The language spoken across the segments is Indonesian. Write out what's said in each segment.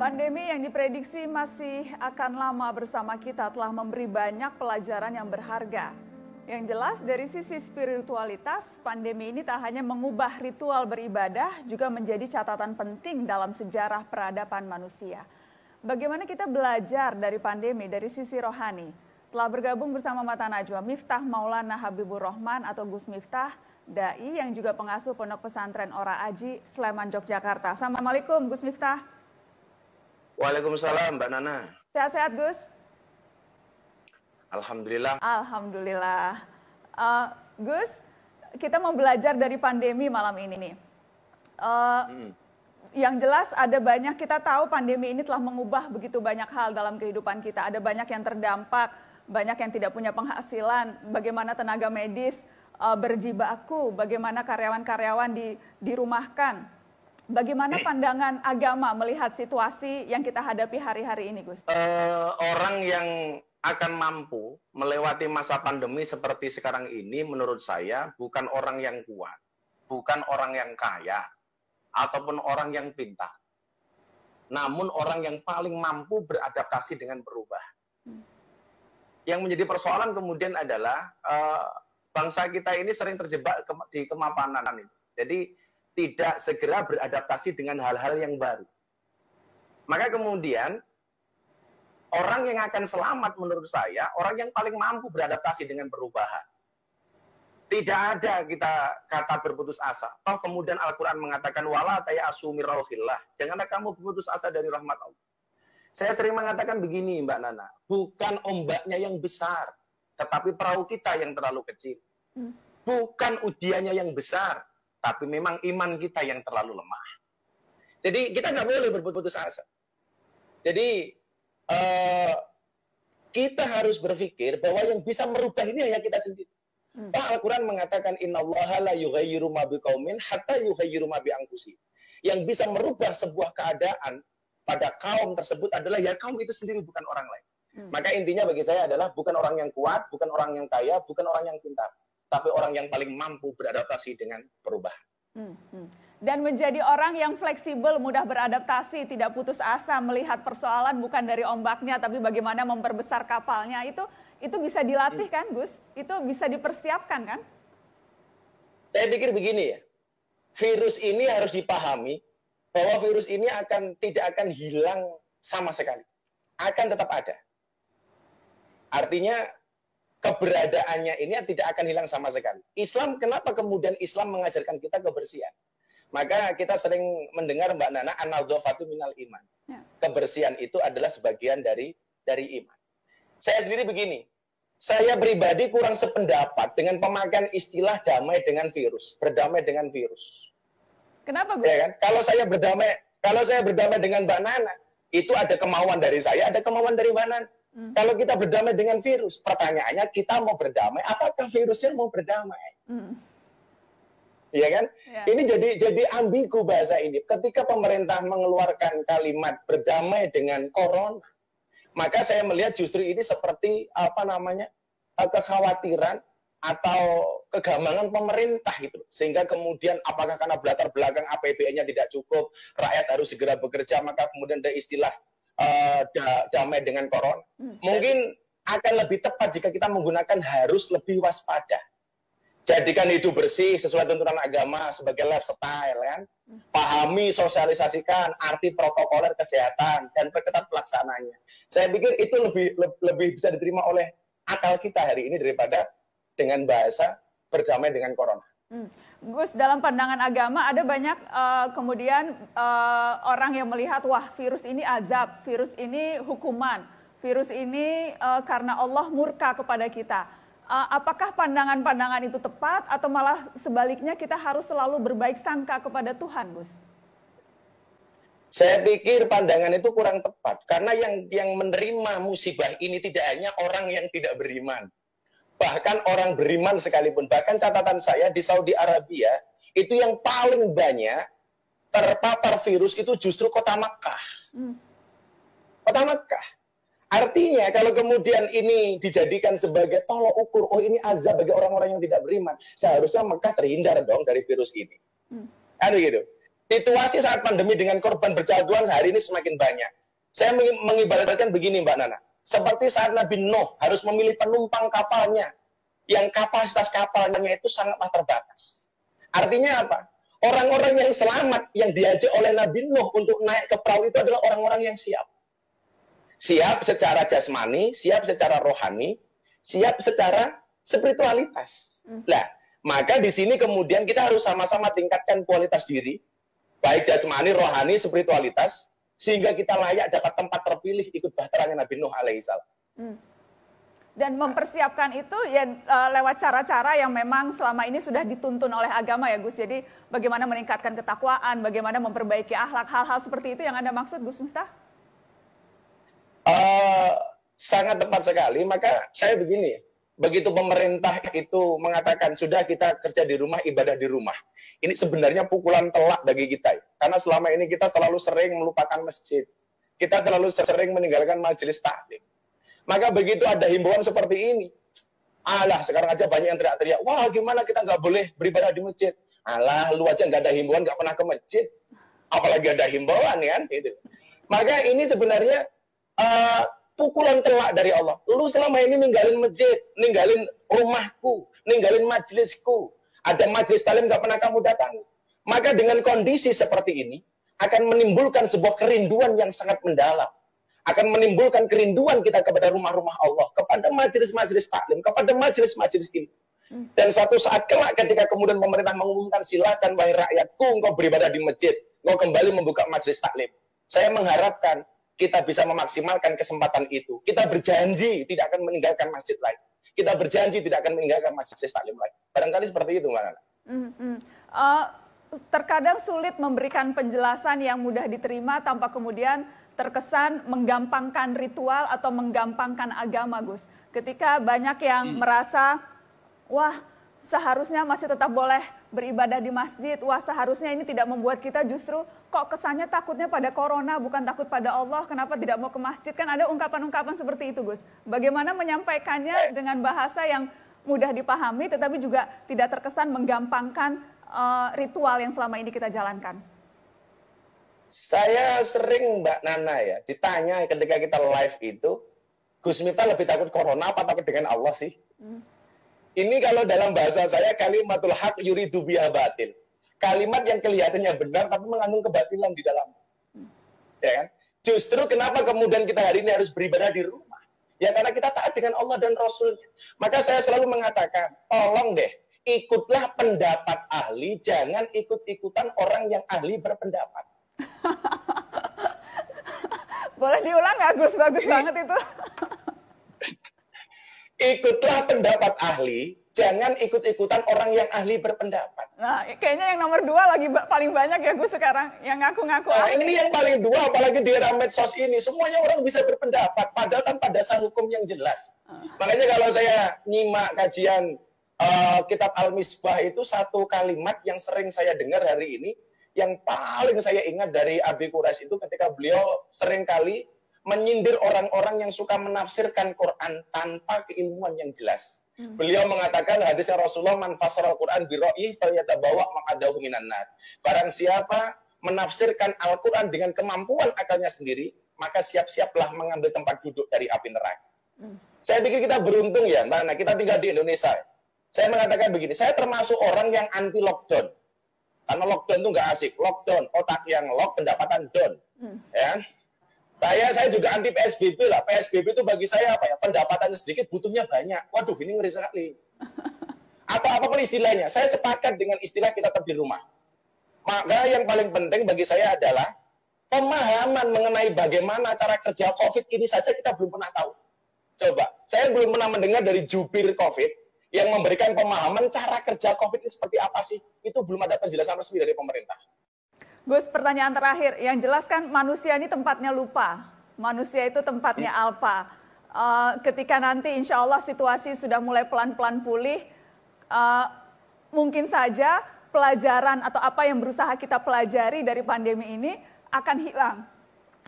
Pandemi yang diprediksi masih akan lama bersama kita telah memberi banyak pelajaran yang berharga. Yang jelas dari sisi spiritualitas, pandemi ini tak hanya mengubah ritual beribadah, juga menjadi catatan penting dalam sejarah peradaban manusia. Bagaimana kita belajar dari pandemi dari sisi rohani? Telah bergabung bersama Mata Najwa Miftah Maulana Habibur Rahman atau Gus Miftah, Dai yang juga pengasuh Pondok Pesantren Ora Aji, Sleman, Yogyakarta. Assalamualaikum Gus Miftah. Waalaikumsalam Mbak Nana. Sehat-sehat Gus? Alhamdulillah. Alhamdulillah. Uh, Gus, kita mau belajar dari pandemi malam ini nih. Uh, hmm. Yang jelas ada banyak kita tahu pandemi ini telah mengubah begitu banyak hal dalam kehidupan kita. Ada banyak yang terdampak, banyak yang tidak punya penghasilan. Bagaimana tenaga medis uh, berjibaku, bagaimana karyawan-karyawan di, dirumahkan Bagaimana pandangan agama melihat situasi yang kita hadapi hari-hari ini, Gus? Uh, orang yang akan mampu melewati masa pandemi seperti sekarang ini, menurut saya, bukan orang yang kuat, bukan orang yang kaya, ataupun orang yang pintar, namun orang yang paling mampu beradaptasi dengan berubah. Hmm. Yang menjadi persoalan kemudian adalah uh, bangsa kita ini sering terjebak ke, di kemapanan ini. Jadi tidak segera beradaptasi dengan hal-hal yang baru. Maka kemudian orang yang akan selamat menurut saya, orang yang paling mampu beradaptasi dengan perubahan. Tidak ada kita kata berputus asa. Toh kemudian Al-Quran mengatakan, wala taya Janganlah kamu berputus asa dari rahmat Allah. Saya sering mengatakan begini Mbak Nana, bukan ombaknya yang besar, tetapi perahu kita yang terlalu kecil. Hmm. Bukan ujiannya yang besar, tapi memang iman kita yang terlalu lemah. Jadi kita nggak boleh berputus asa. Jadi uh, kita harus berpikir bahwa yang bisa merubah ini hanya kita sendiri. Hmm. Al-Quran mengatakan Inna la yughayyiru ma biqaumin hatta yughayyiru ma bi Yang bisa merubah sebuah keadaan pada kaum tersebut adalah ya kaum itu sendiri bukan orang lain. Hmm. Maka intinya bagi saya adalah bukan orang yang kuat, bukan orang yang kaya, bukan orang yang pintar tapi orang yang paling mampu beradaptasi dengan perubahan. Hmm, hmm. Dan menjadi orang yang fleksibel, mudah beradaptasi, tidak putus asa melihat persoalan bukan dari ombaknya, tapi bagaimana memperbesar kapalnya itu itu bisa dilatih hmm. kan, Gus? Itu bisa dipersiapkan kan? Saya pikir begini ya, virus ini harus dipahami bahwa virus ini akan tidak akan hilang sama sekali, akan tetap ada. Artinya keberadaannya ini tidak akan hilang sama sekali. Islam, kenapa kemudian Islam mengajarkan kita kebersihan? Maka kita sering mendengar Mbak Nana, anadzofatu minal iman. Ya. Kebersihan itu adalah sebagian dari dari iman. Saya sendiri begini, saya pribadi kurang sependapat dengan pemakaian istilah damai dengan virus, berdamai dengan virus. Kenapa, Gus? Ya kan? Kalau saya berdamai, kalau saya berdamai dengan Mbak Nana, itu ada kemauan dari saya, ada kemauan dari Mbak Nana. Hmm. Kalau kita berdamai dengan virus, pertanyaannya kita mau berdamai, apakah virusnya mau berdamai? Hmm. Iya kan? Ya. Ini jadi jadi ambigu bahasa ini. Ketika pemerintah mengeluarkan kalimat berdamai dengan corona, maka saya melihat justru ini seperti apa namanya eh, kekhawatiran atau kegamangan pemerintah itu sehingga kemudian apakah karena latar belakang APBN-nya tidak cukup rakyat harus segera bekerja maka kemudian ada istilah uh, da damai dengan corona. Hmm. Mungkin akan lebih tepat jika kita menggunakan harus lebih waspada. Jadikan hidup bersih sesuai tuntunan agama sebagai lifestyle kan. Hmm. Pahami, sosialisasikan arti protokoler kesehatan dan perketat pelaksananya. Saya pikir itu lebih lebih bisa diterima oleh akal kita hari ini daripada dengan bahasa berdamai dengan corona. Hmm. Gus, dalam pandangan agama ada banyak uh, kemudian uh, orang yang melihat wah virus ini azab, virus ini hukuman, virus ini uh, karena Allah murka kepada kita. Uh, apakah pandangan-pandangan itu tepat atau malah sebaliknya kita harus selalu berbaik sangka kepada Tuhan, Gus? Saya pikir pandangan itu kurang tepat karena yang yang menerima musibah ini tidak hanya orang yang tidak beriman, bahkan orang beriman sekalipun. Bahkan catatan saya di Saudi Arabia, itu yang paling banyak terpapar virus itu justru kota Makkah. Hmm. Kota Makkah. Artinya kalau kemudian ini dijadikan sebagai tolok ukur, oh ini azab bagi orang-orang yang tidak beriman, seharusnya Mekah terhindar dong dari virus ini. Hmm. Kan gitu. Situasi saat pandemi dengan korban berjatuhan hari ini semakin banyak. Saya mengibaratkan begini Mbak Nana. Seperti saat Nabi Nuh harus memilih penumpang kapalnya. Yang kapasitas kapalnya itu sangatlah terbatas. Artinya apa? Orang-orang yang selamat yang diajak oleh Nabi Nuh untuk naik ke perahu itu adalah orang-orang yang siap. Siap secara jasmani, siap secara rohani, siap secara spiritualitas. Nah, maka di sini kemudian kita harus sama-sama tingkatkan kualitas diri, baik jasmani, rohani, spiritualitas, sehingga kita layak dapat tempat terpilih ikut bahteranya Nabi Nuh alaihissalam. Hmm dan mempersiapkan itu ya uh, lewat cara-cara yang memang selama ini sudah dituntun oleh agama ya Gus. Jadi bagaimana meningkatkan ketakwaan, bagaimana memperbaiki akhlak, hal-hal seperti itu yang Anda maksud Gus Miftah? Uh, sangat tepat sekali. Maka saya begini, begitu pemerintah itu mengatakan sudah kita kerja di rumah, ibadah di rumah. Ini sebenarnya pukulan telak bagi kita. Karena selama ini kita terlalu sering melupakan masjid. Kita terlalu sering meninggalkan majelis taklim maka begitu ada himbauan seperti ini, alah sekarang aja banyak yang teriak-teriak, wah gimana kita nggak boleh beribadah di masjid? Alah lu aja nggak ada himbauan, nggak pernah ke masjid, apalagi ada himbauan kan? Gitu. Maka ini sebenarnya uh, pukulan telak dari Allah. Lu selama ini ninggalin masjid, ninggalin rumahku, ninggalin majelisku. Ada majelis talim nggak pernah kamu datang. Maka dengan kondisi seperti ini akan menimbulkan sebuah kerinduan yang sangat mendalam akan menimbulkan kerinduan kita kepada rumah-rumah Allah, kepada majelis-majelis taklim, kepada majelis-majelis ilmu. Hmm. Dan satu saat kelak ketika kemudian pemerintah mengumumkan silakan wahai rakyatku engkau beribadah di masjid, engkau kembali membuka majelis taklim. Saya mengharapkan kita bisa memaksimalkan kesempatan itu. Kita berjanji tidak akan meninggalkan masjid lain. Kita berjanji tidak akan meninggalkan majelis taklim lain. Barangkali seperti itu, Mbak Nana. Hmm, hmm. Uh, terkadang sulit memberikan penjelasan yang mudah diterima tanpa kemudian terkesan menggampangkan ritual atau menggampangkan agama, Gus. Ketika banyak yang hmm. merasa, wah seharusnya masih tetap boleh beribadah di masjid, wah seharusnya ini tidak membuat kita justru kok kesannya takutnya pada corona, bukan takut pada Allah, kenapa tidak mau ke masjid? Kan ada ungkapan-ungkapan seperti itu, Gus. Bagaimana menyampaikannya dengan bahasa yang mudah dipahami, tetapi juga tidak terkesan menggampangkan uh, ritual yang selama ini kita jalankan? Saya sering Mbak Nana ya, ditanya ketika kita live itu, Gus Miftah lebih takut corona apa takut dengan Allah sih? Hmm. Ini kalau dalam bahasa saya kalimatul haq yuridu biha batil. Kalimat yang kelihatannya benar tapi mengandung kebatilan di dalam. Ya kan? Justru kenapa kemudian kita hari ini harus beribadah di rumah? Ya karena kita taat dengan Allah dan Rasulnya. Maka saya selalu mengatakan, tolong deh, ikutlah pendapat ahli, jangan ikut-ikutan orang yang ahli berpendapat. Boleh diulang nggak Gus? Bagus banget itu. Ikutlah pendapat ahli, jangan ikut-ikutan orang yang ahli berpendapat. Nah, kayaknya yang nomor dua lagi paling banyak ya Gus sekarang, yang ngaku-ngaku nah, Ini yang paling dua, apalagi di era medsos ini. Semuanya orang bisa berpendapat, padahal tanpa dasar hukum yang jelas. Uh. Makanya kalau saya nyimak kajian uh, kitab Al-Misbah itu satu kalimat yang sering saya dengar hari ini, yang paling saya ingat dari Abi Quraisy itu ketika beliau sering kali menyindir orang-orang yang suka menafsirkan Quran tanpa keilmuan yang jelas. Hmm. Beliau mengatakan hadisnya Rasulullah man fasara Al-Quran bi ra'yi falyatabawa maqadahu minan nar. Barang siapa menafsirkan Al-Quran dengan kemampuan akalnya sendiri, maka siap-siaplah mengambil tempat duduk dari api neraka. Hmm. Saya pikir kita beruntung ya, mana kita tinggal di Indonesia. Saya mengatakan begini, saya termasuk orang yang anti lockdown. Karena lockdown itu nggak asik. Lockdown, otak yang lock, pendapatan down. Hmm. Ya. Saya saya juga anti PSBB lah. PSBB itu bagi saya apa ya? Pendapatannya sedikit, butuhnya banyak. Waduh, ini ngeri sekali. Atau apa pun istilahnya. Saya sepakat dengan istilah kita tetap di rumah. Maka yang paling penting bagi saya adalah pemahaman mengenai bagaimana cara kerja COVID ini saja kita belum pernah tahu. Coba, saya belum pernah mendengar dari jubir COVID yang memberikan pemahaman cara kerja COVID ini seperti apa sih, itu belum ada penjelasan resmi dari pemerintah. Gus, pertanyaan terakhir. Yang jelas kan manusia ini tempatnya lupa. Manusia itu tempatnya hmm. alpa. Uh, ketika nanti insya Allah situasi sudah mulai pelan-pelan pulih, uh, mungkin saja pelajaran atau apa yang berusaha kita pelajari dari pandemi ini akan hilang.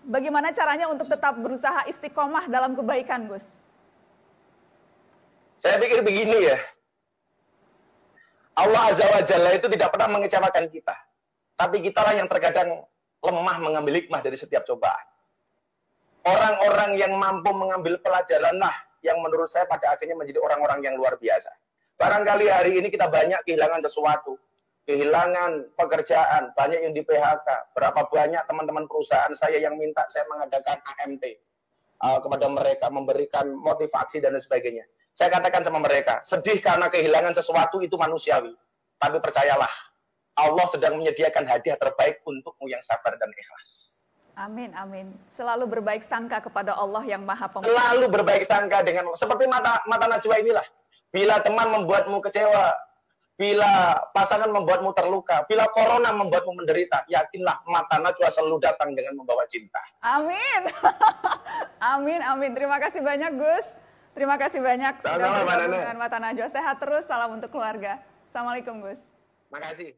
Bagaimana caranya untuk tetap berusaha istiqomah dalam kebaikan, Gus? Saya pikir begini ya. Allah Azza wa Jalla itu tidak pernah mengecewakan kita. Tapi kitalah yang terkadang lemah mengambil hikmah dari setiap cobaan. Orang-orang yang mampu mengambil pelajaran lah yang menurut saya pada akhirnya menjadi orang-orang yang luar biasa. Barangkali hari ini kita banyak kehilangan sesuatu. Kehilangan pekerjaan, banyak yang di PHK. Berapa banyak teman-teman perusahaan saya yang minta saya mengadakan AMT uh, kepada mereka, memberikan motivasi dan sebagainya. Saya katakan sama mereka, sedih karena kehilangan sesuatu itu manusiawi. Tapi percayalah, Allah sedang menyediakan hadiah terbaik untukmu yang sabar dan ikhlas. Amin, amin. Selalu berbaik sangka kepada Allah yang maha pemurah. Selalu berbaik sangka dengan seperti mata mata najwa inilah. Bila teman membuatmu kecewa, bila pasangan membuatmu terluka, bila corona membuatmu menderita, yakinlah mata najwa selalu datang dengan membawa cinta. Amin. amin, amin. Terima kasih banyak Gus. Terima kasih banyak sudah bergabung dengan Mata Najwa. Sehat terus, salam untuk keluarga. Assalamualaikum Gus. Makasih.